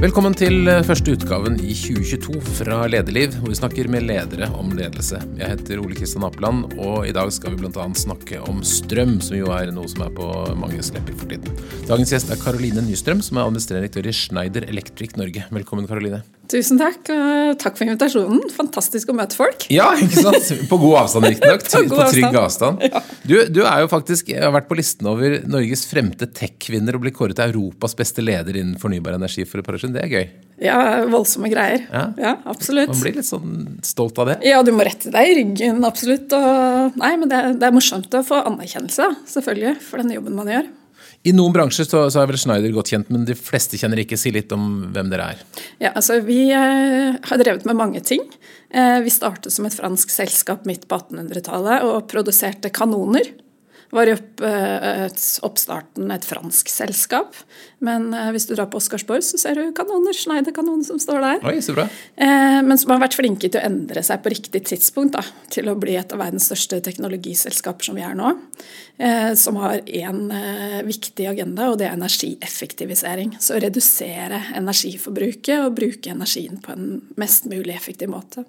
Velkommen til eh, første utgaven i 2022 fra Lederliv, hvor vi snakker med ledere om ledelse. Jeg heter Ole Kristian Apeland, og i dag skal vi bl.a. snakke om strøm, som jo er noe som er på manges lepper for tiden. Dagens gjest er Karoline Nystrøm, som er administrerende direktør i Schneider Electric Norge. Velkommen, Karoline. Tusen takk, og takk for invitasjonen. Fantastisk å møte folk. Ja, ikke sant? På god avstand, riktignok. på, på trygg avstand. Ja. Du, du, er jo faktisk, har vært på listen over Norges fremte tech-vinner og blir kåret til Europas beste leder innen fornybar energi for et par år siden. Det er gøy. Ja, voldsomme greier. Ja. ja. absolutt. Man blir litt sånn stolt av det. Ja, du må rette deg i ryggen, absolutt. Og, nei, men det, det, er morsomt å få anerkjennelse, selvfølgelig, for den jobben man gjør. I noen bransjer så, så, er vel Schneider godt kjent, men de fleste kjenner ikke. Si litt om hvem dere er. Ja, altså Vi eh, har drevet med mange ting. Eh, vi startet som et fransk selskap midt på 1800-tallet og produserte kanoner var i opp, eh, oppstarten et fransk selskap. Men eh, hvis du drar på Oscarsborg, så ser du kanoner, Schneider-kanonen som står der. Oi, så bra. Eh, men som har vært flinke til å endre seg på riktig tidspunkt da, til å bli et av verdens største teknologiselskaper som vi er nå. Som har én viktig agenda, og det er energieffektivisering. Så redusere energiforbruket og bruke energien på en mest mulig effektiv måte.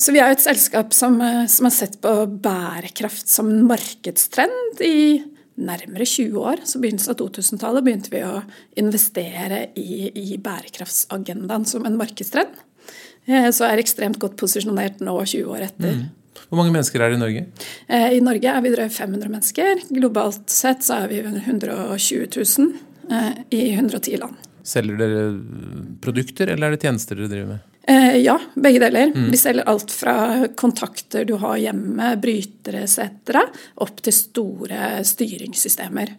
Så vi er et selskap som, eh, som har sett på bærekraft som en markedstrend i nærmere 20 år. Så begynnelsen av 2000-tallet begynte vi å investere i, i bærekraftsagendaen som en markedstrend. Eh, så er ekstremt godt posisjonert nå 20 år etter. Mm. Hvor mange mennesker er det i Norge? Eh, I Norge er vi drøyt 500 mennesker. Globalt sett så er vi 120 000 i 110 land. Selger dere produkter, eller er det tjenester dere driver med? Eh, ja, begge deler. Mm. Vi selger alt fra kontakter du har hjemme, brytere etc., opp til store styringssystemer.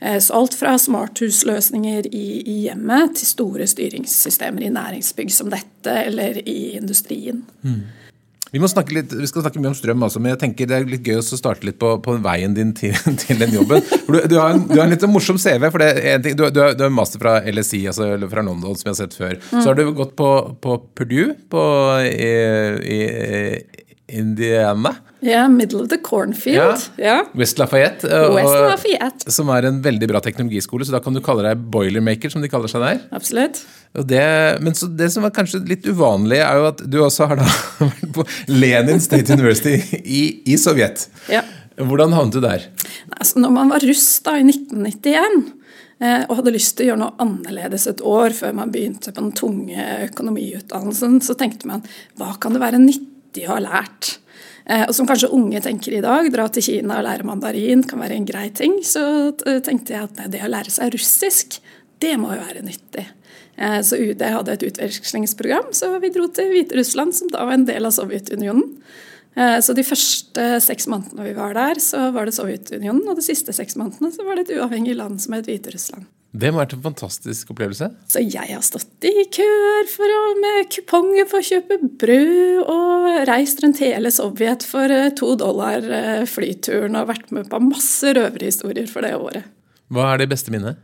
Eh, så alt fra smarthusløsninger i, i hjemmet til store styringssystemer i næringsbygg som dette, eller i industrien. Mm. Vi, litt, vi, skal snakke mye om strøm, altså, men jeg tenker det er litt gøy å starte litt på, på veien din til, til den jobben. Du, du, har en, du, har en, litt sånn morsom CV. for det, ting, du, du, har master fra LSI, altså, fra London, som jeg har sett før. Mm. Så har du gått på, på Purdue på, i, i Indiana. Ja, Middle of the Cornfield. Ja. ja. West Lafayette. West Lafayette. Som er en veldig bra teknologiskole, så da kan du kalle deg boilermaker, som de kaller seg der. Absolutt. Det, men det som var kanskje litt uvanlig, er jo at du også har vært på Lenin State University i, i Sovjet. Ja. Hvordan havnet du der? Altså, når man var russ da i 1991 eh, og hadde lyst til å gjøre noe annerledes et år før man begynte på den tunge økonomiutdannelsen, så tenkte man hva kan det være nyttig å ha lært? Eh, og som kanskje unge tenker i dag, dra til Kina og lære mandarin kan være en grei ting, så tenkte jeg at det å lære seg russisk, det må jo være nyttig. Eh, så UD hadde et utvekslingsprogram, så vi dro til Hviterussland, som da var en del av Sovjetunionen. Eh, så de første seks månedene vi var der, så var det Sovjetunionen. Og de siste seks månedene så var det et uavhengig land som het Hviterussland. Det må ha vært en fantastisk opplevelse? Så jeg har stått i køer for å, med kuponger for å kjøpe brød, og reist rundt hele Sovjet for eh, to dollar flyturen og vært med på masse røverhistorier for det året. Hva er det beste minnet?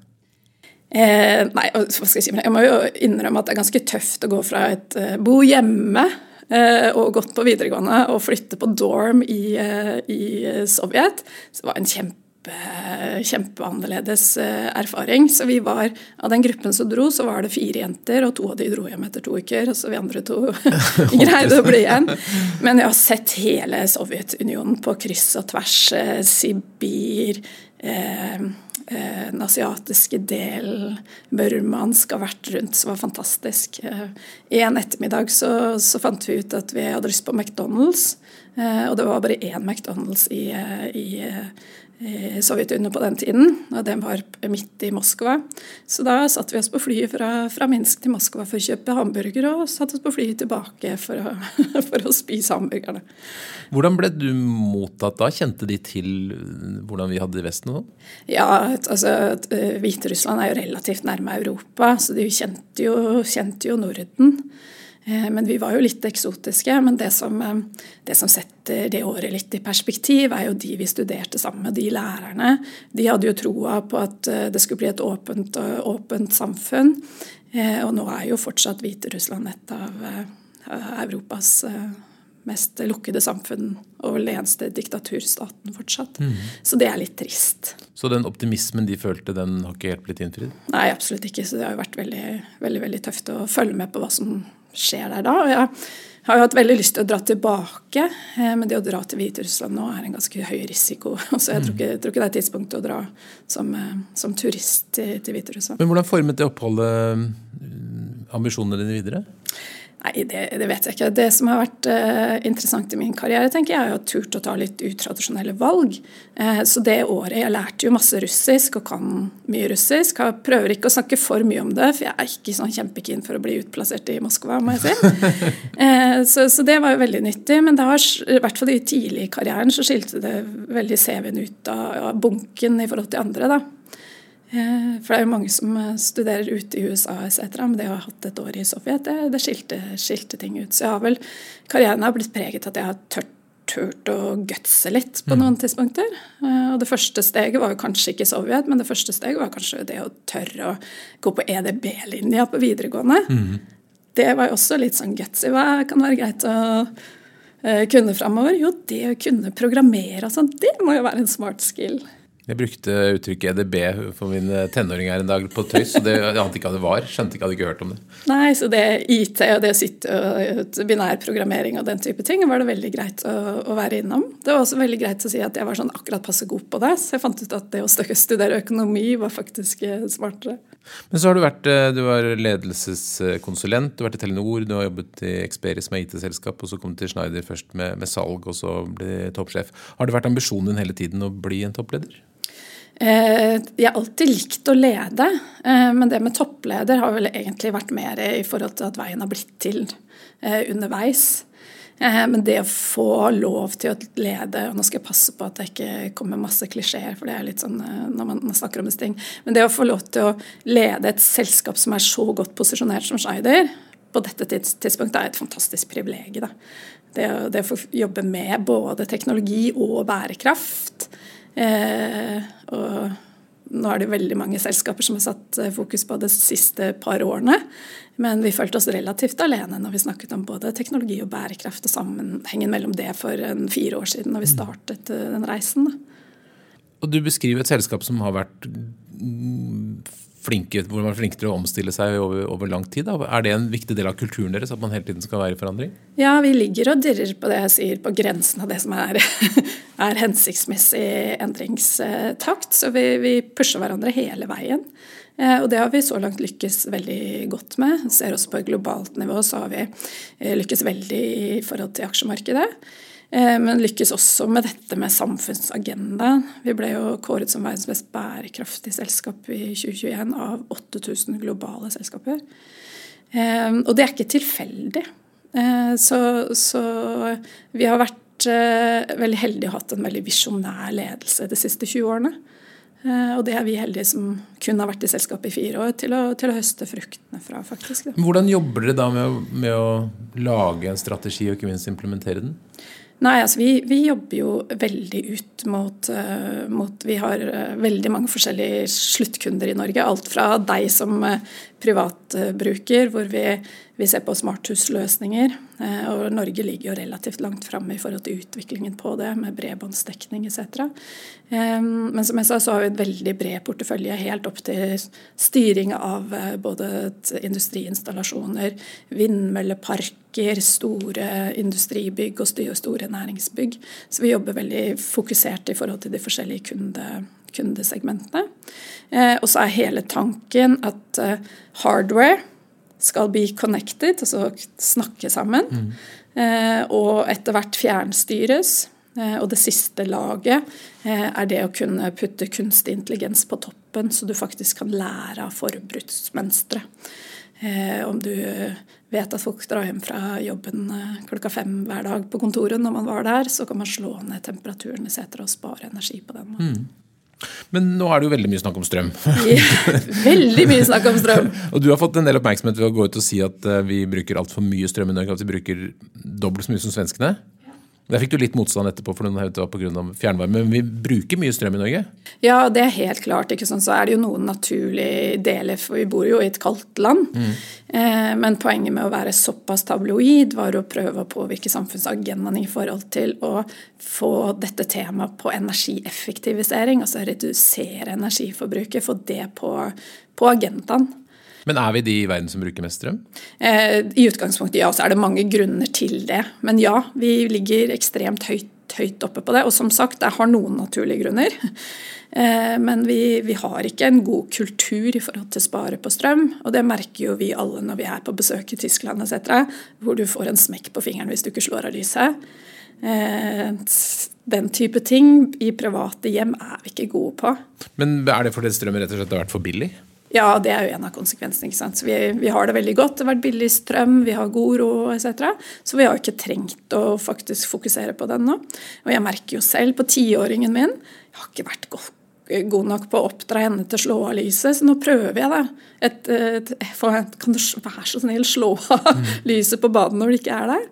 Eh, nei, hva skal jeg si? Jeg må jo innrømme at det er ganske tøft å gå fra et uh, bo hjemme uh, og gått på videregående og flytte på dorm i, uh, i Sovjet. Så det var en kjempe kjempe, kjempeannerledes eh, erfaring. Så vi var, Av den gruppen som dro, så var det fire jenter, og to av de dro hjem etter to uker. Og så vi andre to greide å bli igjen. Men jeg har sett hele Sovjetunionen på kryss og tvers. Eh, Sibir, eh, eh, den asiatiske delen, burmansk, har vært rundt, som var fantastisk. Eh, en ettermiddag så, så, fant vi ut at vi hadde lyst på McDonald's. Eh, og det var bare én McDonald's i i Sovjetunionen på den tiden, og den var midt i Moskva. Så da satte vi oss på flyet fra, fra Minsk til Moskva for å kjøpe hamburgere, og satte oss på flyet tilbake for å, for å, spise hamburgerne. Hvordan ble du mottatt da? Kjente de til hvordan vi hadde det i Vesten? nå? Ja, altså eh, Hviterussland er jo relativt nærme Europa, så de kjente jo, kjente jo Norden. Eh, men vi var jo litt eksotiske. Men det som, eh, det som, setter det året litt i perspektiv, er jo de vi studerte sammen med, de lærerne. De hadde jo troa på at eh, det skulle bli et åpent, åpent samfunn. Og nå er jo fortsatt Hviterussland et av Europas mest lukkede samfunn og vel eneste diktaturstaten fortsatt. Mm. Så det er litt trist. Så den optimismen de følte, den har ikke helt blitt innfridd? Nei, absolutt ikke. Så det har jo vært veldig, veldig, veldig tøft å følge med på hva som skjer der da. Og jeg har jo hatt veldig lyst til å dra tilbake, eh, men det å dra til Hviterussland nå er en ganske høy risiko. Så jeg tror ikke, jeg tror ikke det er tidspunktet å dra som, eh, som turist til, til Hviterussland. Men hvordan formet det oppholdet mm, ambisjonene dine videre? Nei, det, det, vet jeg ikke. Det som har vært eh, interessant i min karriere, tenker jeg, er å turt å ta litt utradisjonelle valg. Eh, så det året Jeg lærte jo masse russisk og kan mye russisk. Jeg prøver ikke å snakke for mye om det, for jeg er ikke sånn kjempekeen for å bli utplassert i Moskva, må jeg si. Eh, så, så, det var jo veldig nyttig. Men det har, i hvert fall i tidlig i karrieren så skilte det veldig CV-en ut av, av bunken i forhold til andre. da. Eh, for det er jo mange som eh, studerer ute i USA etc., men det å ha hatt et år i Sovjet, det, det skilte, skilte, ting ut. Så jeg har vel, karrieren har blitt preget at jeg har tørt, turt å gutse litt på mm. noen tidspunkter. Eh, og det første steget var jo kanskje ikke Sovjet, men det første steget var kanskje det å tørre å gå på EDB-linja på videregående. Mm. Det var jo også litt sånn gutsy. Hva kan være greit å kunne framover? Jo, det å kunne programmere og sånn, det må jo være en smart skill. Jeg brukte uttrykket EDB for min tenåring her en dag på tøys, og det ante ikke hva det var. Skjønte ikke, hadde ikke hørt om det. Nei, så det IT og det å sitte og binærprogrammering og den type ting var det veldig greit å, å, være innom. Det var også veldig greit å si at jeg var sånn akkurat passe god på det, så jeg fant ut at det å studere økonomi var faktisk eh, smartere. Men så har du vært eh, du var ledelseskonsulent, du har vært i Telenor, du har jobbet i Experis med IT-selskap, og så kom du til Schneider først med, med salg, og så ble toppsjef. Har det vært ambisjonen din hele tiden å bli en toppleder? Eh, jeg har alltid likt å lede, eh, men det med toppleder har vel egentlig vært mer i forhold til at veien har blitt til underveis. Men det å få lov til å lede og Nå skal jeg passe på at det ikke kommer masse klisjeer, for det er litt sånn når man snakker om disse ting. Men det å få lov til å lede et selskap som er så godt posisjonert som Schneider, på dette tidspunktet er et fantastisk privilegium. Det, det å få jobbe med både teknologi og bærekraft Eh, og nå er det veldig mange selskaper som har satt eh, fokus på det siste par årene. Men vi følte oss relativt alene når vi snakket om både teknologi og bærekraft og sammenhengen mellom det for en fire år siden når vi startet eh, den reisen. Og Du beskriver et selskap som har vært flinke, hvor man er flinke til å omstille seg over, over lang tid. Da. Er det en viktig del av kulturen deres at man hele tiden skal være i forandring? Ja, vi ligger og dirrer på det jeg sier, på grensen av det som er, er hensiktsmessig endringstakt. Så vi, vi, pusher hverandre hele veien. Eh, og det har vi så langt lykkes veldig godt med. Ser også på et globalt nivå så har vi eh, lykkes veldig i forhold til aksjemarkedet. Eh, men lykkes også med dette med samfunnsagenda. Vi ble jo kåret som verdens mest bærekraftige selskap i 2021 av 8000 globale selskaper. Eh, og det er ikke tilfeldig. Eh, så, så vi har vært veldig heldige og hatt en veldig visjonær ledelse de siste 20 årene. Og det er vi heldige som kun har vært i selskapet i fire år, til å, til å høste fruktene fra. faktisk. Hvordan jobber dere da med å, med å lage en strategi og ikke minst implementere den? Nei, altså vi, vi, jobber jo veldig ut mot, uh, mot Vi har uh, veldig mange forskjellige sluttkunder i Norge. Alt fra deg som uh, privatbruker, hvor vi, vi, ser på smarthusløsninger. og Norge ligger jo relativt langt framme i forhold til utviklingen på det, med bredbåndsdekning etc. men som jeg sa, så har vi en veldig bred portefølje helt opp til styring av både industriinstallasjoner, vindmølleparker, store industribygg og store næringsbygg. Så vi jobber veldig fokusert i forhold til de forskjellige kunde, kundesegmentene. Eh, og så er hele tanken at eh, hardware skal bli connected, altså snakke sammen. Mm. Eh, og etter hvert fjernstyres. Eh, og det siste laget eh, er det å kunne putte kunstig intelligens på toppen, så du faktisk kan lære av forbruksmønstre. Om du vet at folk drar hjem fra jobben klokka fem hver dag på kontoret når man var der, så kan man slå ned temperaturen i seter og spare energi på den måten. Mm. Men nå er det jo veldig mye snakk om strøm. Ja, veldig mye snakk om strøm. og du har fått en del oppmerksomhet ved å gå ut og si at eh, vi bruker altfor mye strøm i Norge, at vi bruker dobbelt så mye som svenskene. Der fikk du litt motstand etterpå, for noen hevdet det var pga. fjernvarme. Men vi bruker mye strøm i Norge? Ja, det er helt klart. ikke sant? Så er det jo noen naturlige deler, for vi bor jo i et kaldt land. Mm. Eh, men poenget med å være såpass tabloid var å prøve å påvirke samfunnsagendaen i forhold til å få dette temaet på energieffektivisering, altså redusere energiforbruket, få det på, på agendaen. Men er vi de i verden som bruker mest strøm? Eh, I utgangspunktet ja, så er det mange grunner til det. Men ja, vi ligger ekstremt høyt, høyt oppe på det. Og som sagt, det har noen naturlige grunner. Eh, men vi, vi, har ikke en god kultur i forhold til å spare på strøm. Og det merker jo vi alle når vi er på besøk i Tyskland etc., hvor du får en smekk på fingeren hvis du ikke slår av lyset. Eh, den type ting i private hjem er vi ikke gode på. Men er det fordi strømmen rett og slett har vært for billig? Ja, det er jo en av konsekvensene. ikke sant? Vi, vi, har det veldig godt, det har vært billig strøm, vi har god råd etc. Så vi har ikke trengt å faktisk fokusere på den nå. Og jeg merker jo selv på tiåringen min Jeg har ikke vært god, god nok på å oppdra henne til å slå av lyset, så nå prøver jeg det. Et, et, et, kan du være så snill slå av mm. lyset på badet når det ikke er der?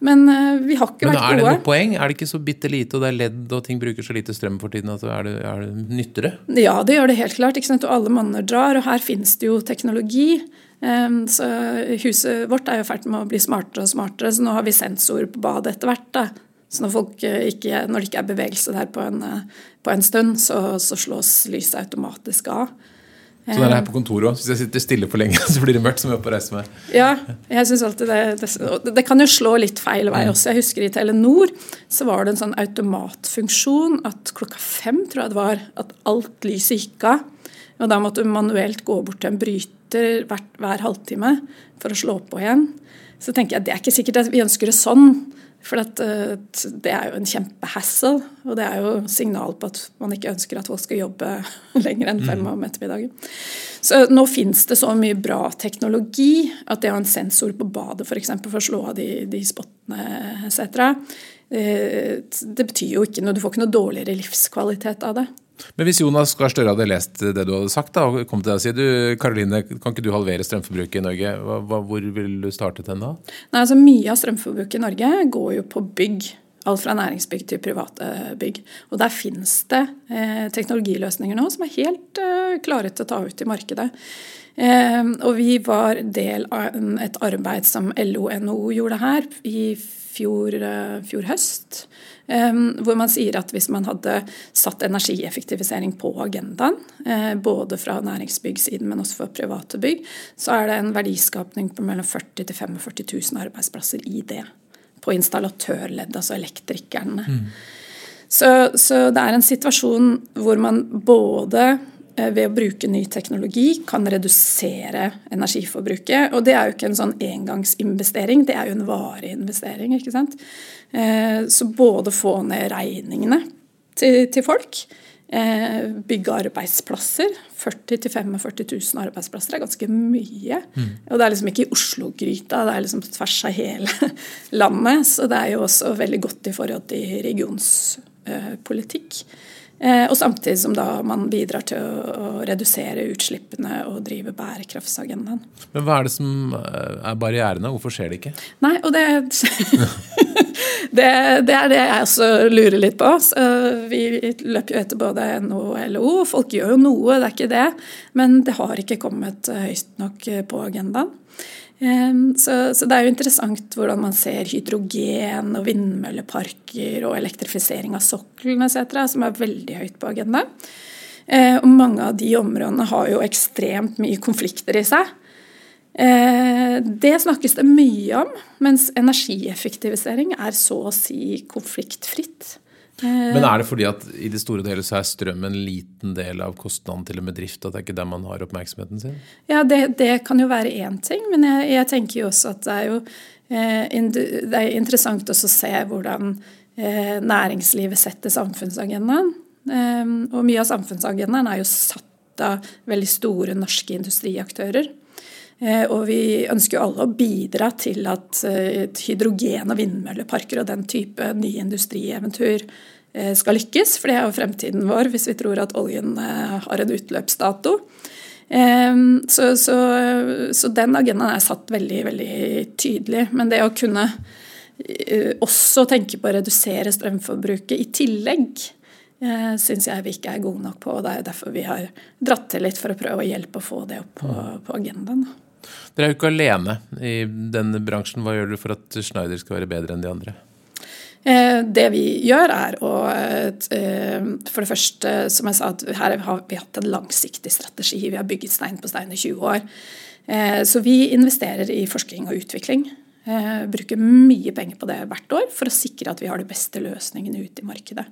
Men uh, vi har ikke vært gode. Men Er det noe poeng? Er det ikke så bitte lite, og det er ledd og ting bruker så lite strøm for tiden at er det, er det, nyttere? Ja, det gjør det helt klart. Og alle monner drar, og her finnes det jo teknologi. Um, så huset vårt er jo ferdig med å bli smartere og smartere, så nå har vi sensor på badet etter hvert. da. Så når, eh, ikke, når, det ikke er bevegelse der på en, eh, på en stund, så, så slås lyset automatisk av. Sånn er det her på kontoret òg. Hvis jeg sitter stille for lenge, så blir det mørkt. som jeg på reise meg. Ja, jeg synes alltid det, det, det kan jo slå litt feil vei også. Jeg husker i Telenor så var det en sånn automatfunksjon at klokka fem tror jeg det var, at alt lyset gikk av. Og da måtte du manuelt gå bort til en bryter hver, hver halvtime for å slå på igjen. Så tenker jeg det er ikke sikkert at vi ønsker det sånn. For eh, det er jo en kjempehassle, og det er jo signal på at man ikke ønsker at folk skal jobbe lenger enn fem mm. om ettermiddagen. Så nå finnes det så mye bra teknologi at det å ha en sensor på badet f.eks. For, eksempel, for å slå av de, de spottene etc., eh, det betyr jo ikke noe, du får ikke noe dårligere livskvalitet av det. Men hvis Jonas Gahr Støre hadde lest det du hadde sagt, da, og kom til deg og sier du, Karoline, kan ikke du halvere strømforbruket i Norge, hva, hvor ville du startet hen da? Nei, altså Mye av strømforbruket i Norge går jo på bygg. Alt fra næringsbygg til private bygg. Og der finnes det eh, teknologiløsninger nå som er helt eh, klare til å ta ut i markedet. Eh, og vi var del av et arbeid som LO-NHO gjorde her i fjor, eh, fjor høst. Ehm, hvor man sier at hvis man hadde satt energieffektivisering på agendaen, eh, både fra næringsbyggsiden, men også for private bygg, så er det en verdiskapning på mellom 40 000 45 000 arbeidsplasser i det. På installatørledd, altså elektrikerne. Mm. Så, så det er en situasjon hvor man både ved å bruke ny teknologi kan redusere energiforbruket. Og det er jo ikke en sånn engangsinvestering, det er jo en varig investering. ikke sant? Eh, så både få ned regningene til, til folk, eh, bygge arbeidsplasser. 40 000-45 000 arbeidsplasser er ganske mye. Mm. Og det er liksom ikke i Oslo-gryta, det er liksom på tvers av hele landet. Så det er jo også veldig godt i forhold til regionspolitikk. Eh, og samtidig som da man bidrar til å, redusere utslippene og drive bærekraftsagendaen. Men hva er det som eh, er barrierene? Hvorfor skjer det ikke? Nei, og det, det, det er det jeg også lurer litt på. Så vi løper jo etter både NHO og LO. Folk gjør jo noe, det er ikke det. Men det har ikke kommet høyt nok på agendaen. Så, så, det er jo interessant hvordan man ser hydrogen og vindmølleparker og elektrifisering av sokkelen etc., som er veldig høyt på agendaen. Eh, og mange av de områdene har jo ekstremt mye konflikter i seg. Eh, det snakkes det mye om, mens energieffektivisering er så å si konfliktfritt. Men er det fordi at i det store delet så er strøm en liten del av kostnaden til en bedrift? At det er ikke der man har oppmerksomheten sin? Ja, det, det kan jo være én ting. Men jeg, jeg, tenker jo også at det er jo eh, det er interessant også å se hvordan eh, næringslivet setter samfunnsagendaen. Eh, og mye av samfunnsagendaen er jo satt av veldig store norske industriaktører. Og vi ønsker jo alle å bidra til at hydrogen- og vindmølleparker og den type nye industrieventyr Eh, skal lykkes, for det er jo fremtiden vår hvis vi tror at oljen eh, har en utløpsdato. Så, så, så den agendaen er satt veldig, veldig tydelig. Men det å kunne også tenke på å redusere strømforbruket i tillegg, eh, syns jeg vi ikke er gode nok på. og Det er derfor vi har dratt til litt for å prøve å hjelpe å få det opp på, på agendaen. Dere er jo ikke alene i denne bransjen. Hva gjør dere for at Schneider skal være bedre enn de andre? Eh, det vi gjør, er å eh, For det første, som jeg sa, at her har vi hatt en langsiktig strategi. Vi har bygget stein på stein i 20 år. Eh, så vi investerer i forskning og utvikling. Eh, bruker mye penger på det hvert år for å sikre at vi har de beste løsningene ute i markedet.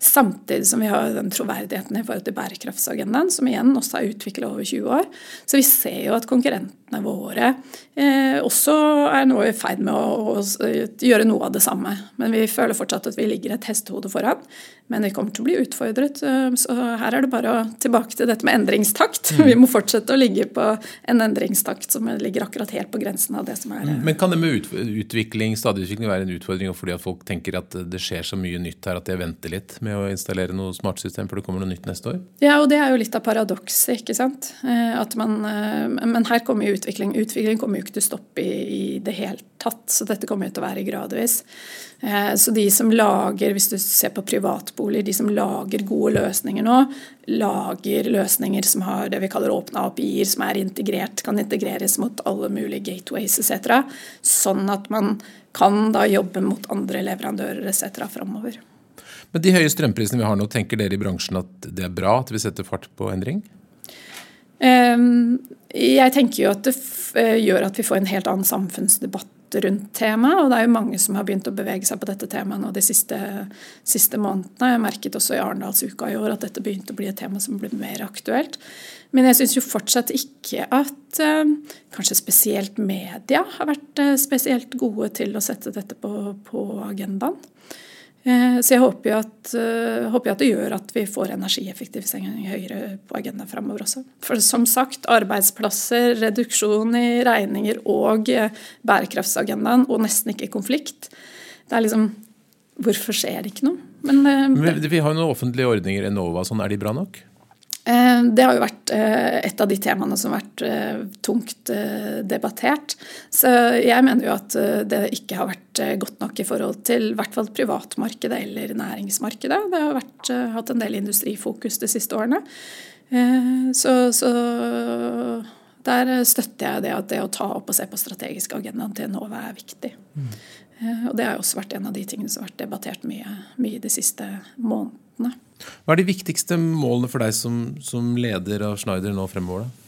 Samtidig som vi har den troverdigheten i forhold til bærekraftsagendaen, som igjen også er utvikla over 20 år. Så vi ser jo at konkurrentene våre eh, også er nå i ferd med å, å, gjøre noe av det samme. Men vi føler fortsatt at vi ligger et hestehode foran. Men vi kommer til å bli utfordret. Eh, så her er det bare å tilbake til dette med endringstakt. Mm. Vi må fortsette å ligge på en endringstakt som ligger akkurat helt på grensen av det som er mm. Men kan det utvikling, stadig utvikling være en utfordring fordi at folk tenker at det skjer så mye nytt her at jeg venter litt med å installere noe smartsystem for det kommer noe nytt neste år? Ja, og det er jo litt av paradokset, ikke sant. Eh, at man, eh, men her kommer jo utvikling. Utvikling kommer jo ikke til å stoppe i, i det hele tatt, så dette kommer jo til å være gradvis. Eh, så de som lager, hvis du ser på privatboliger, de som lager gode løsninger nå, lager løsninger som har det vi kaller åpne API-er, som er integrert, kan integreres mot alle mulige gateways etc. Sånn at man kan da jobbe mot andre leverandører etc. framover. Men de høye strømprisene vi har nå, tenker dere i bransjen at det er bra at vi setter fart på endring? Ehm, jeg tenker jo at det eh, gjør at vi får en helt annen samfunnsdebatt rundt temaet. Og det er jo mange som har begynt å bevege seg på dette temaet nå de siste, siste månedene. Jeg merket også i Arendalsuka i år at dette begynte å bli et tema som ble mer aktuelt. Men jeg syns jo fortsatt ikke at eh, kanskje spesielt media har vært eh, spesielt gode til å sette dette på, på agendaen. Eh, så jeg håper jo, at, eh, håper at, det gjør at vi får energieffektivisering høyere på agendaen framover også. For som sagt, arbeidsplasser, reduksjon i regninger og eh, bærekraftsagendaen, og nesten ikke konflikt. Det er liksom Hvorfor skjer det ikke noe? Men, Men vi har jo noen offentlige ordninger, Enova, sånn, er de bra nok? Eh, det har jo vært eh, et av de temaene som har vært eh, tungt debattert. Så jeg mener jo at det ikke har vært godt nok i forhold til i hvert fall privatmarkedet eller næringsmarkedet. Det har vært, hatt en del industrifokus de siste årene. Så, så der støtter jeg det at det å ta opp og se på strategisk agendaen til Enova er viktig. Mm. Og det har også vært en av de tingene som har vært debattert mye, mye de siste månedene. Hva er de viktigste målene for deg som, som leder av Schneider nå fremover? da?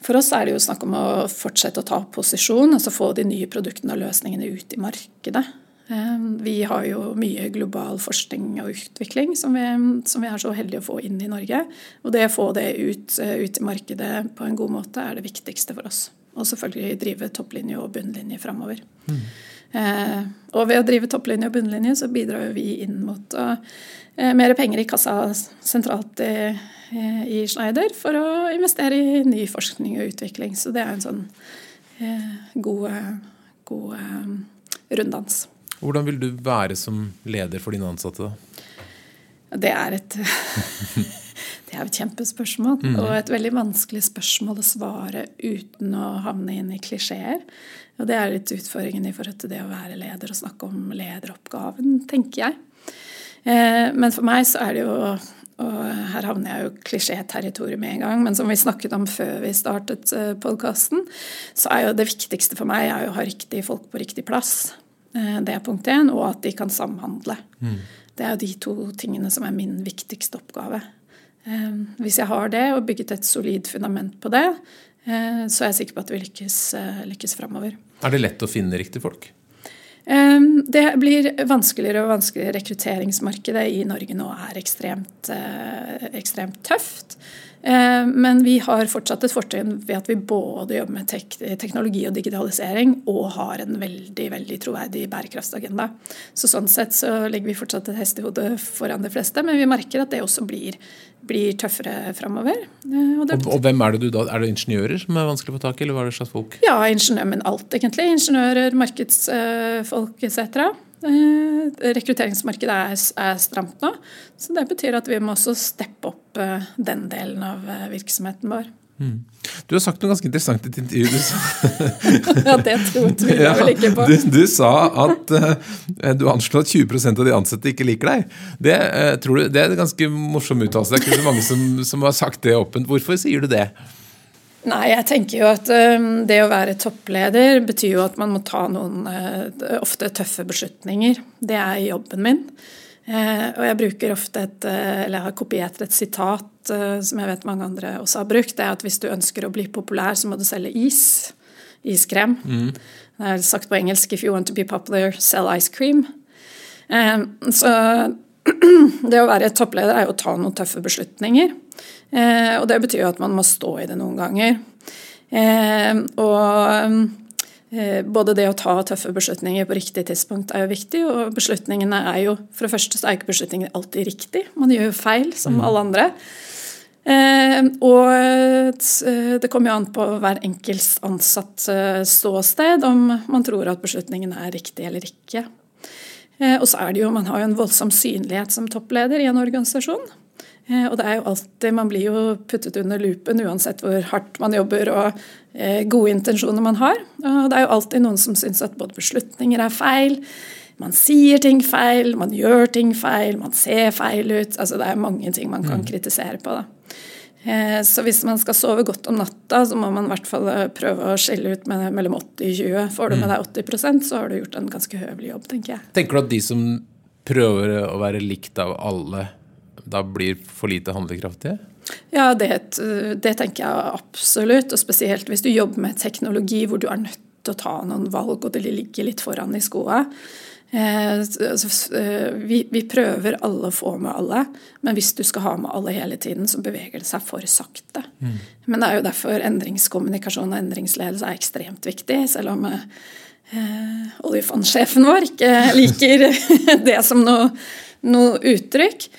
For oss er det jo snakk om å fortsette å ta posisjon, altså få de nye produktene og løsningene ut i markedet. Eh, vi har jo mye global forskning og utvikling som vi, som vi er så heldige å få inn i Norge. Og det å få det ut, eh, ut, i markedet på en god måte er det viktigste for oss. Og selvfølgelig drive topplinje og bunnlinje framover. Mm. Eh, og ved å drive topplinje og bunnlinje så bidrar vi inn mot Eh, mer penger i kassa sentralt i, i, Schneider for å investere i ny forskning og utvikling. Så det er en sånn eh, god, god eh, runddans. Hvordan vil du være som leder for dine ansatte? Det er et Det er et kjempespørsmål, mm. og et veldig vanskelig spørsmål å svare uten å havne inn i klisjeer. Og det er litt utfordringen i forhold til det å være leder og snakke om lederoppgaven, tenker jeg. Eh, men for meg så er det jo og her havner jeg jo klisjéterritoriet med en gang, men som vi snakket om før vi startet eh, podkasten, så er jo det viktigste for meg å ha riktige folk på riktig plass. Eh, det er punkt én. Og at de kan samhandle. Mm. Det er jo de to tingene som er min viktigste oppgave. Hvis jeg har det, og bygget et solid fundament på det, så er jeg sikker på at vi lykkes, lykkes framover. Er det lett å finne riktige folk? Ehm, det blir vanskeligere og vanskeligere. Rekrutteringsmarkedet i Norge nå er ekstremt, eh, ekstremt tøft. Ehm, men vi har fortsatt et fortrinn ved at vi både jobber med tek teknologi og digitalisering og har en veldig veldig troverdig bærekraftsagenda. Så Sånn sett så legger vi fortsatt et hestehode foran de fleste, men vi merker at det også blir blir tøffere framover. Eh, og, og, og, hvem er det du da? Er det ingeniører som er vanskelig å få tak i, eller hva er det slags folk? Ja, ingeniør, men alt, egentlig. Ingeniører, markedsfolk etc. Eh, rekrutteringsmarkedet er, er, stramt nå, så det betyr at vi må også steppe opp eh, den delen av virksomheten vår. Mm. Du har sagt noe ganske interessant i et intervju. ja, det tviler jeg vel ikke på. Du, du, sa at uh, du anslo at 20% av de ansatte ikke liker deg. Det, uh, du, det er en ganske morsom uttalelse. Det er ikke så mange som, som, har sagt det åpent. Hvorfor sier du det? Nei, jeg tenker jo at um, det å være toppleder betyr jo at man må ta noen uh, ofte tøffe beslutninger. Det er jobben min. Og jeg bruker ofte et, eller jeg har kopiert et sitat eh, som jeg vet mange andre også har brukt. Det er at hvis du ønsker å bli populær, så må du selge is. Iskrem. Mm. Det er sagt på engelsk 'if you want to be popular, sell ice cream'. Så det å være toppleder er jo å ta noen tøffe beslutninger. Og det betyr jo at man må stå i det noen ganger. Og Eh, både det å ta tøffe beslutninger på riktig tidspunkt er jo viktig, og beslutningene er jo For det første så er ikke beslutninger alltid riktig, man gjør jo feil som mm. alle andre. Eh, og eh, det kommer jo an på hver enkelts ansatt ståsted om man tror at beslutningen er riktig eller ikke. Og så er det jo, man har jo en voldsom synlighet som toppleder i en organisasjon. Eh, og det er jo alltid, Man blir jo puttet under lupen uansett hvor hardt man jobber og eh, gode intensjoner man har. Og det er jo alltid noen som syns at både beslutninger er feil, man sier ting feil, man gjør ting feil, man ser feil ut. altså Det er mange ting man kan mm. kritisere på. da. Eh, så hvis man skal sove godt om natta, så må man i hvert fall prøve å skille ut med mellom 80 og 20. Får du med mm. deg 80% så har du gjort en ganske høvelig jobb, tenker jeg. Tenker du at de som prøver å være likt av alle, da blir for lite handlekraftige? Ja, det, det, tenker jeg absolutt. Og spesielt hvis du jobber med teknologi hvor du er nødt til å ta noen valg, og det ligger litt foran i skoa. Eh, altså, eh, vi, vi, prøver alle å få med alle, men hvis du skal ha med alle hele tiden, så beveger det seg for sakte. Mm. Men det er jo derfor endringskommunikasjon og endringsledelse er ekstremt viktig, selv om eh, oljefondsjefen vår ikke liker det som noe, noe uttrykk.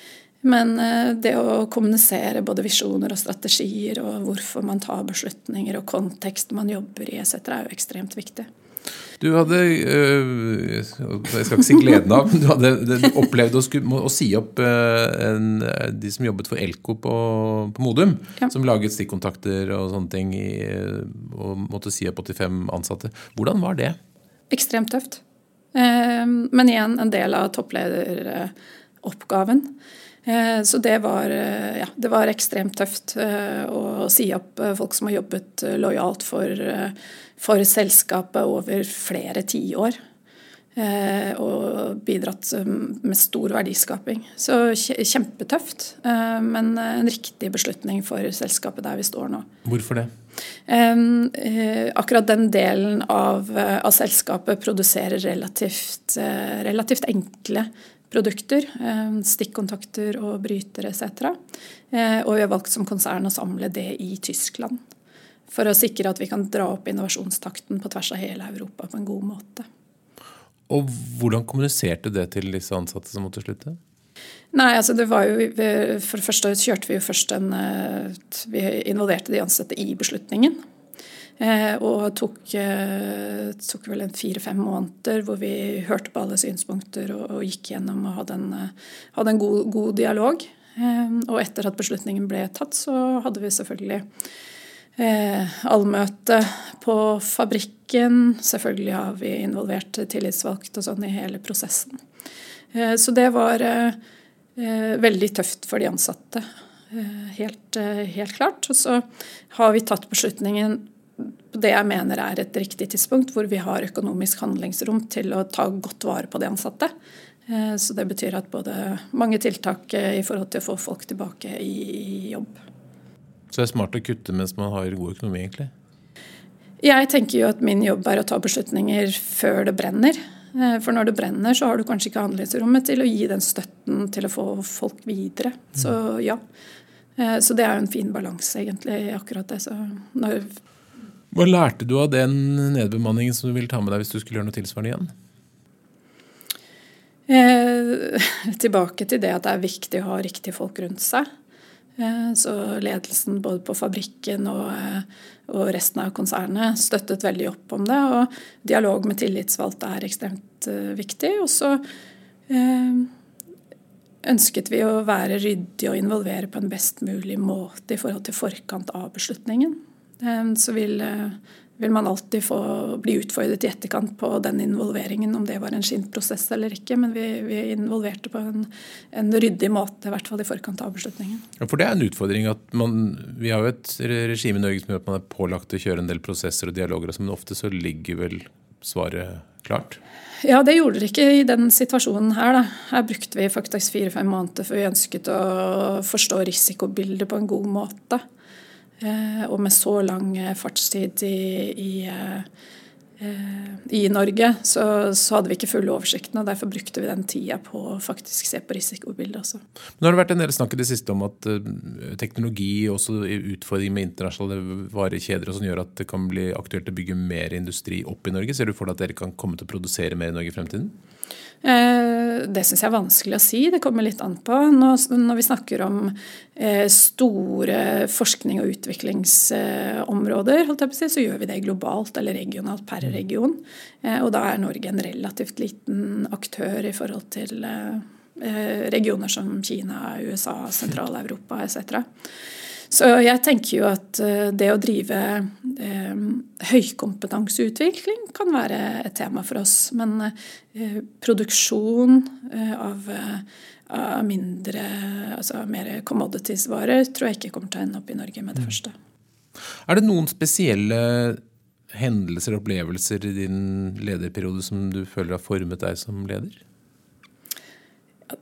Men eh, det å kommunisere både visjoner og strategier og hvorfor man tar beslutninger og kontekst man jobber i etc., er jo ekstremt viktig. Du hadde øh, jeg skal ikke si gleden av, men du hadde opplevd å, å si opp øh, en, de som jobbet for Elko på, på Modum. Ja. Som laget stikkontakter og sånne ting og måtte si opp 85 ansatte. Hvordan var det? Ekstremt tøft. Eh, men igjen en del av topplederoppgaven. Eh, så det var, eh, ja, det var, ekstremt tøft eh, å si opp folk som har jobbet lojalt for, for selskapet over flere tiår. Og bidratt med stor verdiskaping. Så kjempetøft, men en riktig beslutning for selskapet der vi står nå. Hvorfor det? Akkurat den delen av, av selskapet produserer relativt, relativt enkle produkter. Eh, stikkontakter og brytere etc. Eh, og vi har valgt som konsern å samle det i Tyskland. For å sikre at vi kan dra opp innovasjonstakten på tvers av hele Europa på en god måte. Og Hvordan kommuniserte det til disse ansatte som måtte slutte? Nei, altså det var jo, For det første kjørte vi jo først en eh, Vi involverte de ansatte i beslutningen. Eh, og tok, eh, tok vel en fire-fem måneder hvor vi hørte på alle synspunkter og, og gikk gjennom og hadde en, hadde en god, god, dialog. Og etter at beslutningen ble tatt, så hadde vi selvfølgelig eh, allmøte på fabrikken. Selvfølgelig har vi involvert tillitsvalgte og sånn i hele prosessen. Eh, så det var eh, veldig tøft for de ansatte. Helt, helt klart. Og så har vi tatt beslutningen på det jeg mener er et riktig tidspunkt, hvor vi har økonomisk handlingsrom til å ta godt vare på de ansatte. Eh, så det betyr at både mange tiltak eh, i forhold til å få folk tilbake i jobb. Så det er smart å kutte mens man har god økonomi, egentlig? Jeg tenker jo at min jobb er å ta beslutninger før det brenner. Eh, for når det brenner, så har du kanskje ikke handlingsrommet til å gi den støtten til å få folk videre. Så ja. Så det er jo en fin balanse, egentlig, akkurat det. Hva lærte du av den nedbemanningen som du ville ta med deg hvis du skulle gjøre noe tilsvarende igjen? Eh, tilbake til det at det er viktig å ha riktige folk rundt seg. Eh, så ledelsen både på fabrikken og, eh, og, resten av konsernet støttet veldig opp om det. Og dialog med tillitsvalgte er ekstremt eh, viktig. Og så ønsket vi å være ryddige og involvere på en best mulig måte i forhold til forkant av beslutningen. Så vil, vil man alltid få bli utfordret i etterkant på den involveringen, om det var en skint prosess eller ikke. Men vi, vi involverte på en, en, ryddig måte, i hvert fall i forkant av beslutningen. Ja, for det er en utfordring at man, Vi har jo et regime i Norge som gjør at man er pålagt å kjøre en del prosesser og dialoger, men ofte så ligger vel svaret klart? Ja, det gjorde det ikke i den situasjonen her. Da. Her brukte vi faktisk fire-fem måneder før vi ønsket å forstå risikobildet på en god måte. Eh, og med så lang fartstid i, i eh, Eh, i Norge, så, så, hadde vi ikke full oversikten. og Derfor brukte vi den tida på å faktisk se på risikobildet også. Nå har det vært en del snakk i det siste om at teknologi og utfordringer med internasjonale varekjeder og sånn gjør at det kan bli aktuelt å bygge mer industri opp i Norge. Ser du for deg at dere kan komme til å produsere mer i Norge i fremtiden? Eh, det syns jeg er vanskelig å si. Det kommer litt an på. Når vi snakker om eh, store forskning- og utviklingsområder, så gjør vi det globalt eller regionalt per mm. region. Eh, og da er Norge en relativt liten aktør i forhold til regioner som Kina, USA, Sentral-Europa etc. Så jeg tenker jo at eh, det å drive eh, høykompetanseutvikling kan være et tema for oss. Men eh, produksjon eh, av, eh, av, mindre, altså mer commodities-varer tror jeg ikke kommer til å ende opp i Norge med det mm. første. Er det noen spesielle hendelser og opplevelser i din lederperiode som du føler har formet deg som leder?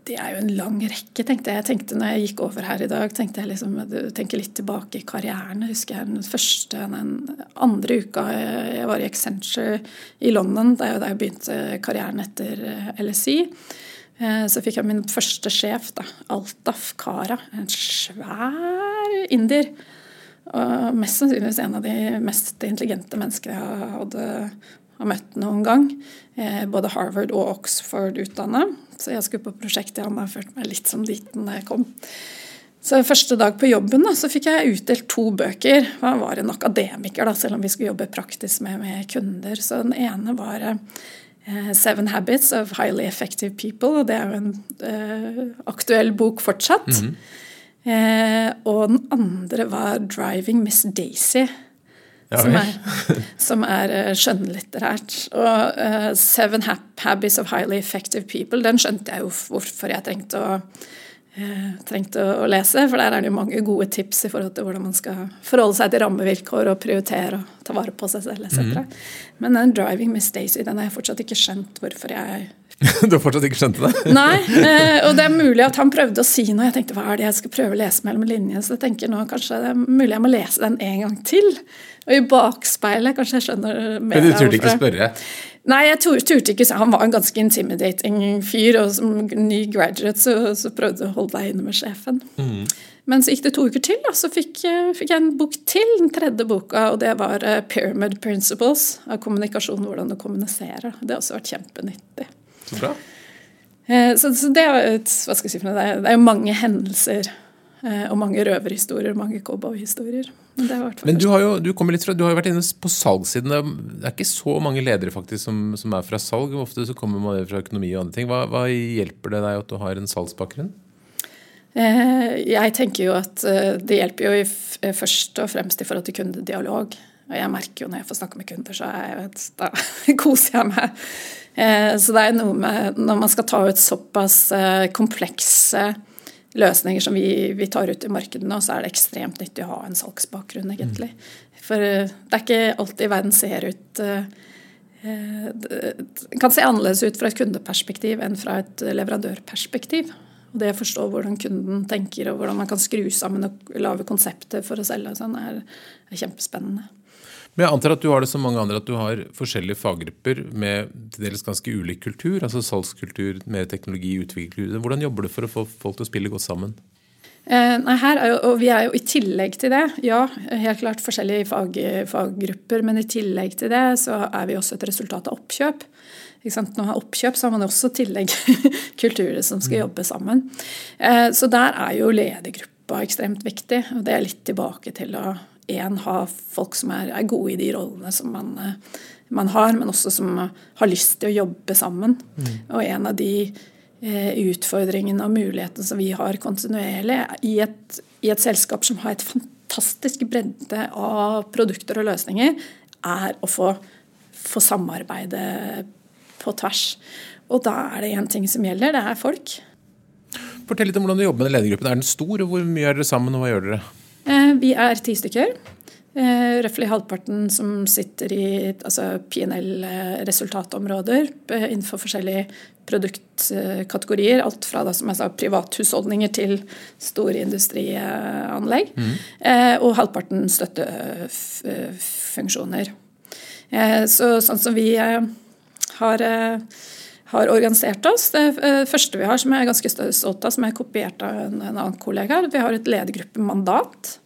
Det er jo en lang rekke, tenkte jeg. jeg tenkte når jeg gikk over her i dag, tenkte jeg liksom, tenker litt tilbake i karrieren. Jeg husker jeg den første, den andre uka jeg var i Accenture i London, da jeg, da jeg begynte karrieren etter eh, LSI. Eh, så fikk jeg min første sjef, da, Altaf Kara. En svær inder. Og mest sannsynligvis en av de mest intelligente menneskene jeg hadde har møtt noen gang. Eh, både Harvard og Oxford utdanna. Så jeg skulle på prosjekt i han har følt meg litt som liten da jeg kom. Så Første dag på jobben da, så fikk jeg utdelt to bøker. Jeg var en akademiker, da, selv om vi skulle jobbe praktisk med, med kunder. Så Den ene var eh, Seven Habits of Highly Effective People. og Det er jo en eh, aktuell bok fortsatt. Mm -hmm. eh, og den andre var Driving Miss Daisy som er, som er uh, skjønnlitterært. Og uh, Seven Habits of Highly Effective People, den skjønte jeg jo hvorfor jeg trengte å, uh, trengte å, lese. For der er det jo mange gode tips i forhold til hvordan man skal forholde seg til rammevilkår og prioritere og ta vare på seg selv etc. Mm. Men den Driving Miss Daisy den har jeg fortsatt ikke skjønt hvorfor jeg du har fortsatt ikke skjønt det? Nei, eh, og det er mulig at han prøvde å si noe. Jeg tenkte hva er det jeg skal prøve å lese mellom linjene? Så jeg tenker nå kanskje det er mulig jeg må lese den en gang til. Og i bakspeilet kanskje jeg skjønner mer. Men du turte ikke spørre? Nei, jeg turte ikke. Han var en ganske intimidating fyr, og som ny graduate så, så prøvde jeg å holde deg inne med sjefen. Mm. Men så gikk det to uker til, og så fikk, eh, fikk, jeg en bok til, den tredje boka, og det var eh, Pyramid Principles av kommunikasjon, hvordan du kommuniserer. Det har også vært kjempenyttig. Så bra. Eh, så, så det, er hva skal jeg si for det, er, det er jo mange hendelser og mange røverhistorier, mange cowboyhistorier. Men, Men du har jo du litt fra, du har jo vært inne på salgssiden. Det er ikke så mange ledere faktisk som, som er fra salg. Ofte så kommer man fra økonomi og andre ting. Hva, hva hjelper det deg at du har en salgsbakgrunn? Eh, jeg tenker jo at det hjelper jo først og fremst i forhold til kundedialog. Og jeg merker jo når jeg får snakke med kunder, så jeg, da koser jeg meg. Eh, så det er noe med når man skal ta ut såpass eh, komplekse løsninger som vi, vi tar ut i markedet nå, så er det ekstremt nyttig å ha en salgsbakgrunn, egentlig. For eh, det er ikke alltid verden ser ut Det kan se annerledes ut fra et kundeperspektiv enn fra et leverandørperspektiv. Og det å forstå hvordan kunden tenker og hvordan man kan skru sammen og lage konsepter for å selge, sånn, er, er kjempespennende. Men jeg antar at du har det som mange andre, at du har forskjellige faggrupper med til dels ganske ulik kultur. Altså salgskultur, mer teknologi, utviklingskultur. Hvordan jobber du for å få folk til å spille godt sammen? Eh, nei, her er jo, og Vi er jo i tillegg til det, ja, helt klart forskjellige fag, faggrupper, men i tillegg til det så er vi også et resultat av oppkjøp. Når man har oppkjøp, så har man også tillegg kulturer som skal mm. jobbe sammen. Eh, så der er jo ledergruppa ekstremt viktig. og Det er litt tilbake til å én ha folk som er, er, gode i de rollene som man, eh, man, har, men også som har lyst til å jobbe sammen. Mm. Og en av de utfordringene og mulighetene som vi har kontinuerlig i et, i et selskap som har et fantastisk bredde av produkter og løsninger, er å få, få samarbeide på tvers. Og da er det én ting som gjelder, det er folk. Fortell litt om hvordan du jobber med den ledergruppen. Er den stor, og hvor mye er dere sammen, og hva gjør dere? Eh, vi er ti stykker. Eh, Røftlig halvparten som sitter i altså PNL-resultatområder eh, innenfor forskjellige produktkategorier. Alt fra da, som jeg sa, privathusholdninger til store industrianlegg. Mm. Og halvparten støttefunksjoner. Så sånn som vi har har organisert oss. Det eh, første vi har, som jeg er ganske stolt av, som er kopiert av en, en annen kollega, vi har et ledergruppemandat.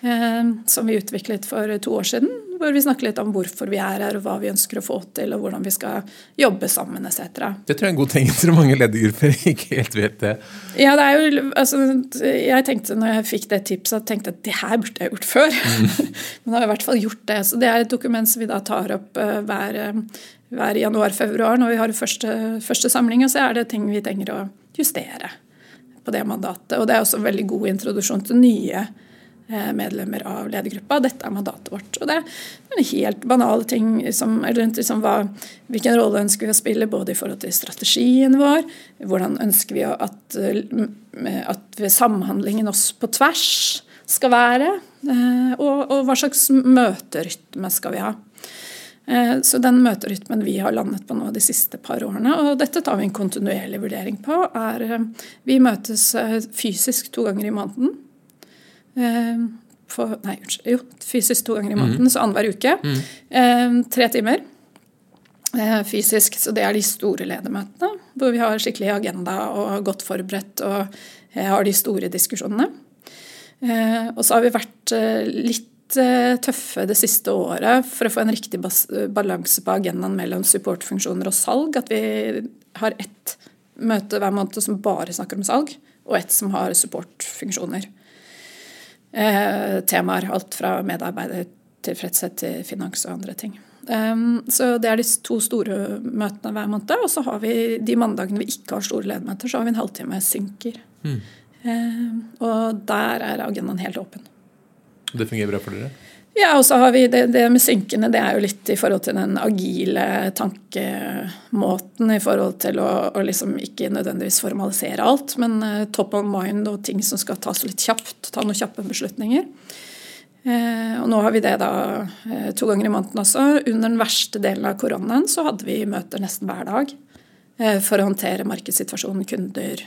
Eh, som vi utviklet for to år siden. Hvor vi snakker litt om hvorfor vi er her, og hva vi ønsker å få til, og hvordan vi skal jobbe sammen etc. Det tror jeg er en god ting. Jeg tror mange ledergrupper ikke helt vet det. Ja, det er jo, altså, jeg tenkte når jeg fikk det tipset, tenkte at det her burde jeg gjort før. Mm. Men jeg har i hvert fall gjort det. Så det er et dokument som vi da tar opp uh, hver, hver januar-februar når vi har første, første samling, og så er det ting vi trenger å justere på det mandatet. Og det er også en veldig god introduksjon til nye eh, medlemmer av ledergruppa. Dette er mandatet vårt. Og det er en helt banale ting som rundt liksom hva, hvilken rolle ønsker vi å spille både i forhold til strategien vår, hvordan ønsker vi at, at samhandlingen oss på tvers skal være, eh, og, og hva slags møterytme skal vi ha. Eh, så den møterytmen vi har landet på nå de siste par årene, og dette tar vi en kontinuerlig vurdering på, er eh, Vi møtes eh, fysisk to ganger i måneden. For, nei, jo, fysisk to ganger i måneden, mm. så annenhver uke. Mm. Tre timer fysisk. Så det er de store ledermøtene, hvor vi har skikkelig agenda og er godt forberedt og har de store diskusjonene. Og så har vi vært litt tøffe det siste året for å få en riktig balanse på agendaen mellom supportfunksjoner og salg. At vi har ett møte hver måned som bare snakker om salg, og ett som har supportfunksjoner. Eh, temaer. Alt fra medarbeidertilfredshet til finans og andre ting. Um, så Det er de to store møtene hver måned. Og så har vi de mandagene vi ikke har store ledermøter, så har vi en halvtime synker. Mm. Um, og der er agendaen helt åpen. Det fungerer bra for dere? Ja, og så har vi det, det, med synkende, det er jo litt i forhold til den agile tankemåten i forhold til å, å liksom ikke nødvendigvis formalisere alt, men uh, top of mind og ting som skal tas litt kjapt. Ta noen kjappe beslutninger. Uh, og nå har vi det da uh, to ganger i måneden også. Under den verste delen av koronaen så hadde vi møter nesten hver dag for å håndtere markedssituasjonen, kunder,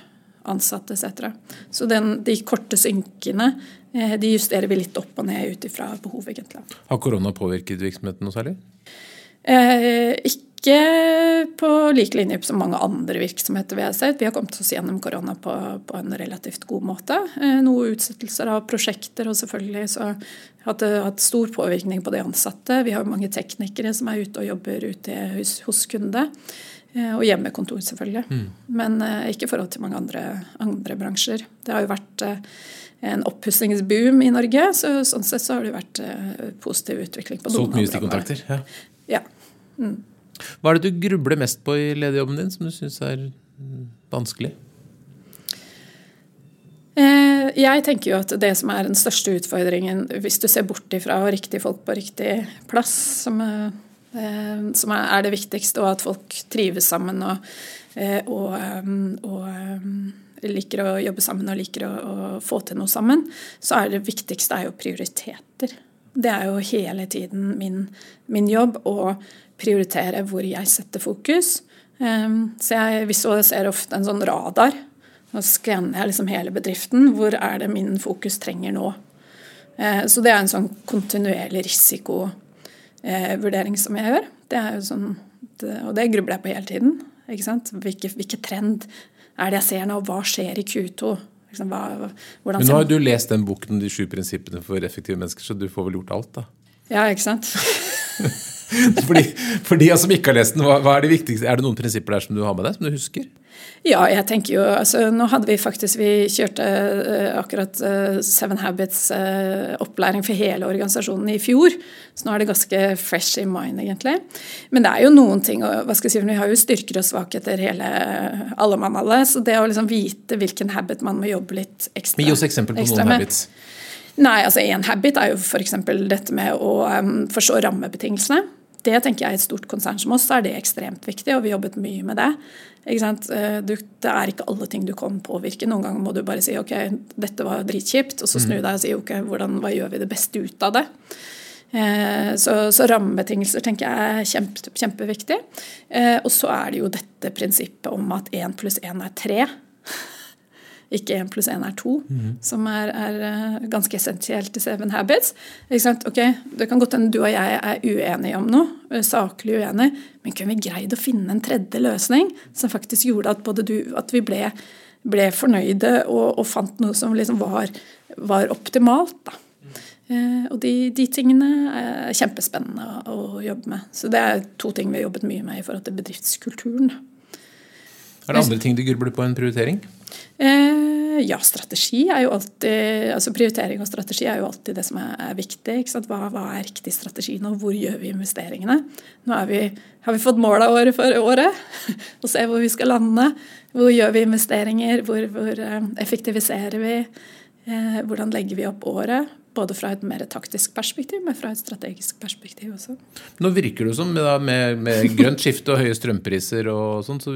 ansatte etc. Så den, de korte synkene Eh, de justerer vi litt opp og ned ut ifra behov, egentlig. Har korona påvirket virksomheten noe særlig? Eh, ikke på lik linje som mange andre virksomheter vi har sett. Vi har kommet oss gjennom korona på, på en relativt god måte. Eh, noe utsettelser av prosjekter, og selvfølgelig så har det hatt stor påvirkning på de ansatte. Vi har mange teknikere som er ute og jobber ute hos, hos kunde. Eh, og hjemmekontor, selvfølgelig. Mm. Men eh, ikke i forhold til mange andre, andre bransjer. Det har jo vært eh, en oppussingsboom i Norge. Så sånn sett så har det vært uh, positiv utvikling. på Solgt mye stikkontakter? Ja. ja. Mm. Hva er det du grubler mest på i lederjobben din, som du syns er mm, vanskelig? Eh, jeg tenker jo at det som er den største utfordringen, hvis du ser bort ifra riktige folk på riktig plass, som, eh, som er det viktigste, og at folk trives sammen og, og, og liker å jobbe sammen og liker å, å, få til noe sammen, så er det viktigste er jo prioriteter. Det er jo hele tiden min, min jobb å prioritere hvor jeg setter fokus. Så jeg visualiserer ofte en sånn radar. Nå skanner jeg liksom hele bedriften. Hvor er det min fokus trenger nå? Uh, så det er en sånn kontinuerlig risikovurdering vurdering som jeg gjør. Det er jo sånn, det, og det grubler jeg på hele tiden. Ikke sant? Hvilke, hvilke trend er det jeg ser nå? Hva skjer i Q2? Liksom, hva, Men nå har du lest den boken om de sju prinsippene for effektive mennesker, så du får vel gjort alt, da? Ja, ikke sant? Fordi, for de som ikke har lest den, hva, hva er det viktigste? Er det noen prinsipper der som du har med deg, som du husker? Ja, jeg tenker jo altså, Nå hadde vi faktisk Vi kjørte uh, akkurat uh, Seven Habits-opplæring uh, for hele organisasjonen i fjor. Så nå er det ganske fresh in mind, egentlig. Men det er jo noen ting og, hva skal jeg si, Vi har jo styrker og svakheter hele alle mann alle. Så det å liksom vite hvilken habit man må jobbe litt ekstra med Gi oss eksempel på noen med. habits. Nei, altså En habit er jo f.eks. dette med å um, forstå rammebetingelsene. Det tenker jeg er et stort konsern som oss, er det ekstremt viktig, og vi jobbet mye med det. Eh, du, det er ikke alle ting du kan påvirke. Noen ganger må du bare si ok, dette var dritkjipt, og så snu mm. deg og si ok, hvordan, hva gjør vi det beste ut av det? Eh, så, så rammebetingelser tenker jeg er kjempe, kjempeviktig. Eh, og så er det jo dette prinsippet om at én pluss én er tre ikke én pluss én er to, mm. som er, er, eh, ganske essensielt i Seven Habits. Okay, Det kan godt hende du og jeg er uenige om noe, eh, saklig uenige, men kunne vi greid å finne en tredje løsning som faktisk gjorde at, både du, at vi ble, ble fornøyde og, og, fant noe som liksom var, var optimalt? da. Eh, og de, de, tingene er kjempespennende å, å, jobbe med. Så det er to ting vi har jobbet mye med i forhold til bedriftskulturen. Er det andre ting du grubler på enn prioritering? Eh, ja, strategi er jo alltid altså Prioritering og strategi er jo alltid det som er, er viktig. Hva, hva, er riktig strategi nå? Hvor gjør vi investeringene? Nå vi, har vi fått mål året for året og se hvor vi skal lande. Hvor gjør vi investeringer? Hvor, hvor eh, effektiviserer vi? Eh, hvordan legger vi opp året? Både fra et mer taktisk perspektiv, men fra et strategisk perspektiv også. Nå virker det som med, med, med grønt skifte og høye strømpriser og sånn, så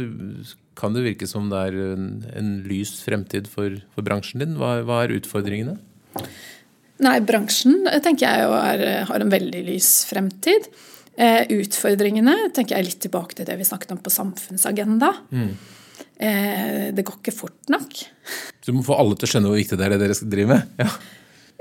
kan det virke som det er en, en lys fremtid for, for bransjen din. Hva, hva, er utfordringene? Nei, bransjen tenker jeg er, har en veldig lys fremtid. Eh, utfordringene tenker jeg litt tilbake til det vi snakket om på samfunnsagenda. Mm. Eh, det går ikke fort nok. Så du må få alle til å skjønne hvor viktig det er det dere skal drive med? Ja.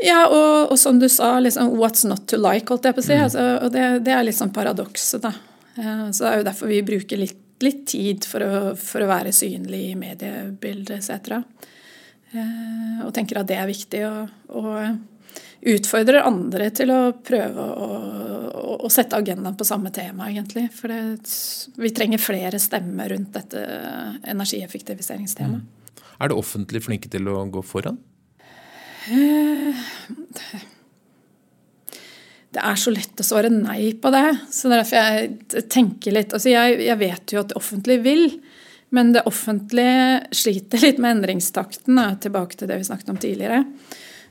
Ja, og, og, som du sa, liksom, 'what's not to like', holdt jeg på å si. Mm. Altså, og det, det, er litt sånn paradokset, da. Eh, så det er jo derfor vi bruker litt litt tid for å, for å være synlig i mediebildet etc. Eh, og tenker at det er viktig. Og, og utfordrer andre til å prøve å, å, å sette agendaen på samme tema, egentlig. For det, vi trenger flere stemmer rundt dette energieffektiviseringstemaet. Mm. Er det offentlig flinke til å gå foran? Eh, det er så lett å svare nei på det. Så det er derfor jeg tenker litt altså jeg, jeg, vet jo at det offentlige vil, men det offentlige sliter litt med endringstakten. Tilbake til det vi snakket om tidligere.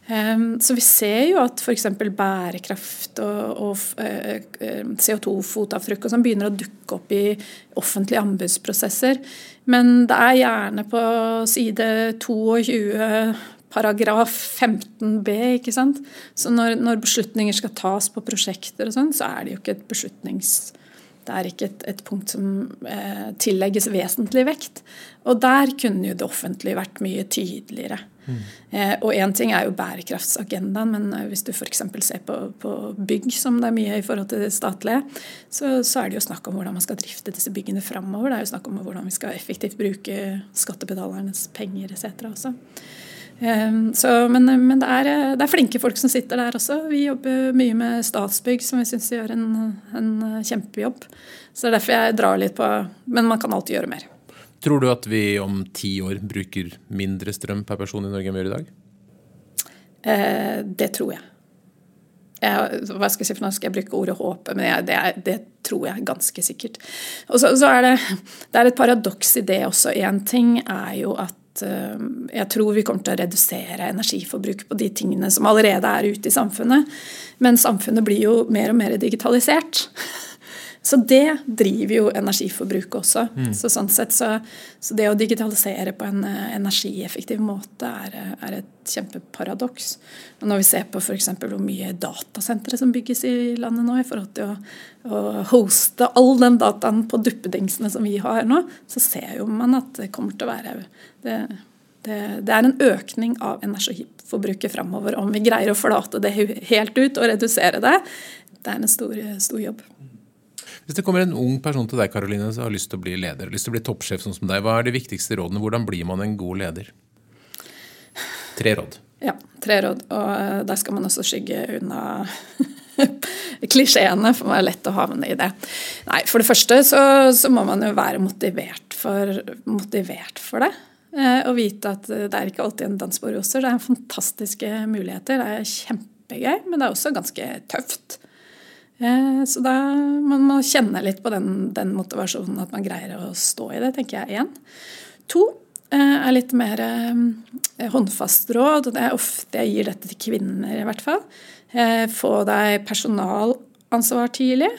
Um, så vi ser jo at f.eks. bærekraft og, eh, eh, CO2-fotavtrykk og sånn begynner å dukke opp i offentlige anbudsprosesser. Men det er gjerne på side 22 paragraf 15b. ikke sant? Så når, når, beslutninger skal tas på prosjekter, og sånn, så er det jo ikke et beslutnings... Det er ikke et, et punkt som eh, tillegges vesentlig vekt. Og der kunne jo det offentlige vært mye tydeligere. Mm. Eh, og én ting er jo bærekraftsagendaen, men eh, hvis du f.eks. ser på, på, bygg, som det er mye i forhold til det statlige, så, så, er det jo snakk om hvordan man skal drifte disse byggene framover. Det er jo snakk om hvordan vi skal effektivt bruke skattebetalernes penger etc. også. Ehm, så, men, men det, er, det, er, flinke folk som sitter der også. Vi jobber mye med Statsbygg, som vi syns gjør en, en, kjempejobb. Så det er derfor jeg drar litt på Men man kan alltid gjøre mer. Tror du at vi om ti år bruker mindre strøm per person i Norge enn vi gjør i dag? Eh, det tror jeg. jeg. Hva skal jeg si for noe? Skal jeg bruke ordet håpe? Men jeg, det, er, det, tror jeg ganske sikkert. Og så, så er det, det er et paradoks i det også. Én ting er jo at Eh, jeg tror vi kommer til å redusere energiforbruket på de tingene som allerede er ute i samfunnet. Men samfunnet blir jo mer og mer digitalisert. Så det driver jo energiforbruket også. Mm. Så sånn sett så, så, det å digitalisere på en eh, energieffektiv måte er, er et kjempeparadoks. Og når vi ser på f.eks. hvor mye datasentre som bygges i landet nå i forhold til å, å hoste all den dataen på duppedingsene som vi har nå, så ser jo man at det kommer til å være det, det, det er en økning av energiforbruket framover. Om vi greier å flate det helt ut og redusere det, det er en stor, stor jobb. Hvis det kommer en ung person til deg Karoline, som har lyst til å bli leder, lyst til å bli toppsjef sånn som deg, hva er de viktigste rådene? Hvordan blir man en god leder? Tre råd. Ja, tre råd. Og eh, der skal man også skygge unna klisjeene, for det er lett å havne i det. Nei, for det første så, så må man jo være motivert for, motivert for det. Eh, og vite at det er ikke alltid en dans på roser. Det er fantastiske muligheter. Det er kjempegøy, men det er også ganske tøft. Eh, så da man må kjenne litt på den, den motivasjonen, at man greier å stå i det, tenker jeg igjen. To eh, er litt mer håndfast råd, og det er ofte jeg gir dette til kvinner, i hvert fall. Få deg personalansvar tidlig.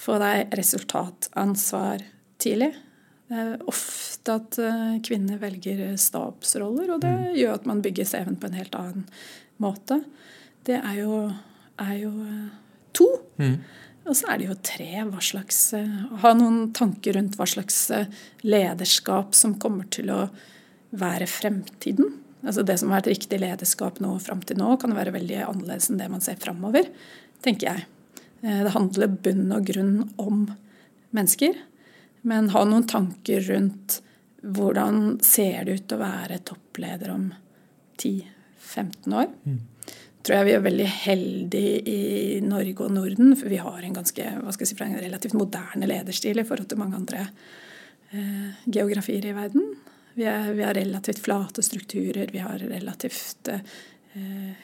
Få deg resultatansvar tidlig. Det er ofte at eh, kvinner velger stabsroller, og det mm. gjør at man bygger CV-en på en helt annen måte. Det er jo, er jo eh, to. Mm. Og så er det jo tre. Hva slags, eh, ha noen tanker rundt hva slags lederskap som kommer til å være fremtiden. Altså Det som har vært riktig lederskap nå fram til nå, kan være veldig annerledes enn det man ser framover, tenker jeg. Det handler bunn og grunn om mennesker. Men ha noen tanker rundt hvordan ser det ut å være toppleder om 10-15 år. Mm. Tror jeg vi er veldig heldige i Norge og Norden, for vi har en ganske hva skal jeg si, en relativt moderne lederstil i forhold til mange andre eh, geografier i verden. Vi, er, vi, har relativt flate strukturer, vi har relativt eh,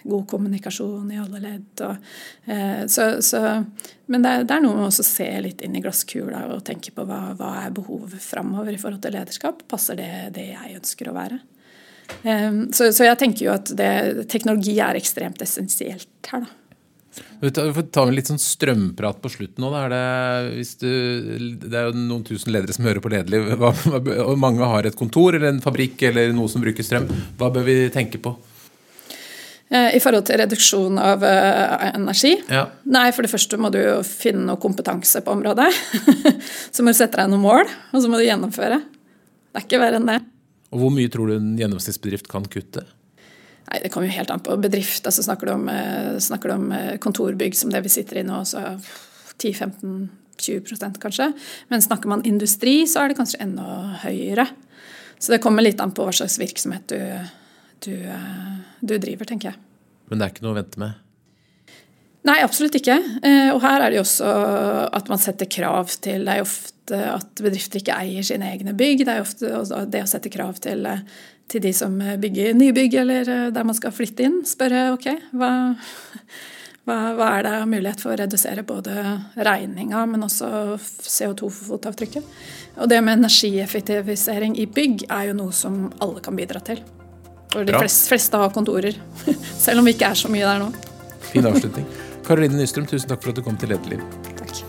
god kommunikasjon i alle ledd. Og, eh, så, så, men det er, det er, noe med å se litt inn i glasskula og tenke på hva, hva er behovet framover i forhold til lederskap. Passer det det jeg ønsker å være? Eh, så, så, jeg tenker jo at det, teknologi er ekstremt essensielt her, da. Vi får ta en litt sånn strømprat på slutten nå. Er det, du, det, er jo noen tusen ledere som hører på Lederliv. og mange har et kontor eller en fabrikk eller noe som bruker strøm. Hva bør vi tenke på? Eh, I forhold til reduksjon av uh, energi? Ja. Nei, for det første må du jo finne noe kompetanse på området. så må du sette deg noen mål, og så må du gjennomføre. Det er ikke verre enn det. Og Hvor mye tror du en gjennomsnittsbedrift kan kutte? Nei, Det kommer jo helt an på bedrift. Altså, snakker, du om, uh, snakker du om uh, kontorbygg som det vi sitter i nå, så 10-15-20% kanskje. Men snakker man industri, så er det kanskje enda høyere. Så det kommer litt an på hva slags virksomhet du du, eh, du driver, tenker jeg. Men det er ikke noe å vente med? Nei, absolutt ikke. Eh, og her er det jo også at man setter krav til Det er jo ofte at bedrifter ikke eier sine egne bygg. Det er jo ofte det å sette krav til, til de som bygger nybygg eller der man skal flytte inn. Spørre ok, hva, hva, hva er det mulighet for å redusere både regninga, men også CO2-fotavtrykket. Og det med energieffektivisering i bygg er jo noe som alle kan bidra til. For de fleste, fleste har kontorer. Selv om vi ikke er så mye der nå. Fin avslutning. Karoline Nystrøm, tusen takk for at du kom til Lederliv. Takk.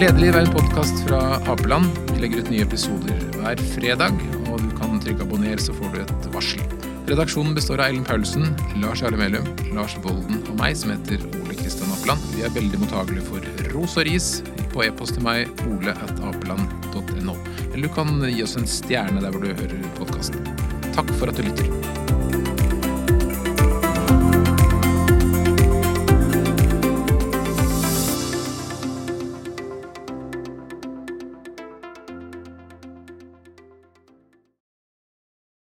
Lederliv er en podkast fra Apeland. Vi legger ut nye episoder hver fredag, og du kan trykke abonner, så får du et varsel. Redaksjonen består av Ellen Paulsen, Lars Jarle Melum, Lars Volden og meg, som heter Ole Kristian Apeland. Vi er veldig mottagelige for ros og ris på e-post til meg ole.apeland.no. Eller du kan gi oss en stjerne der hvor du hører podkasten. Takk for at du lytter.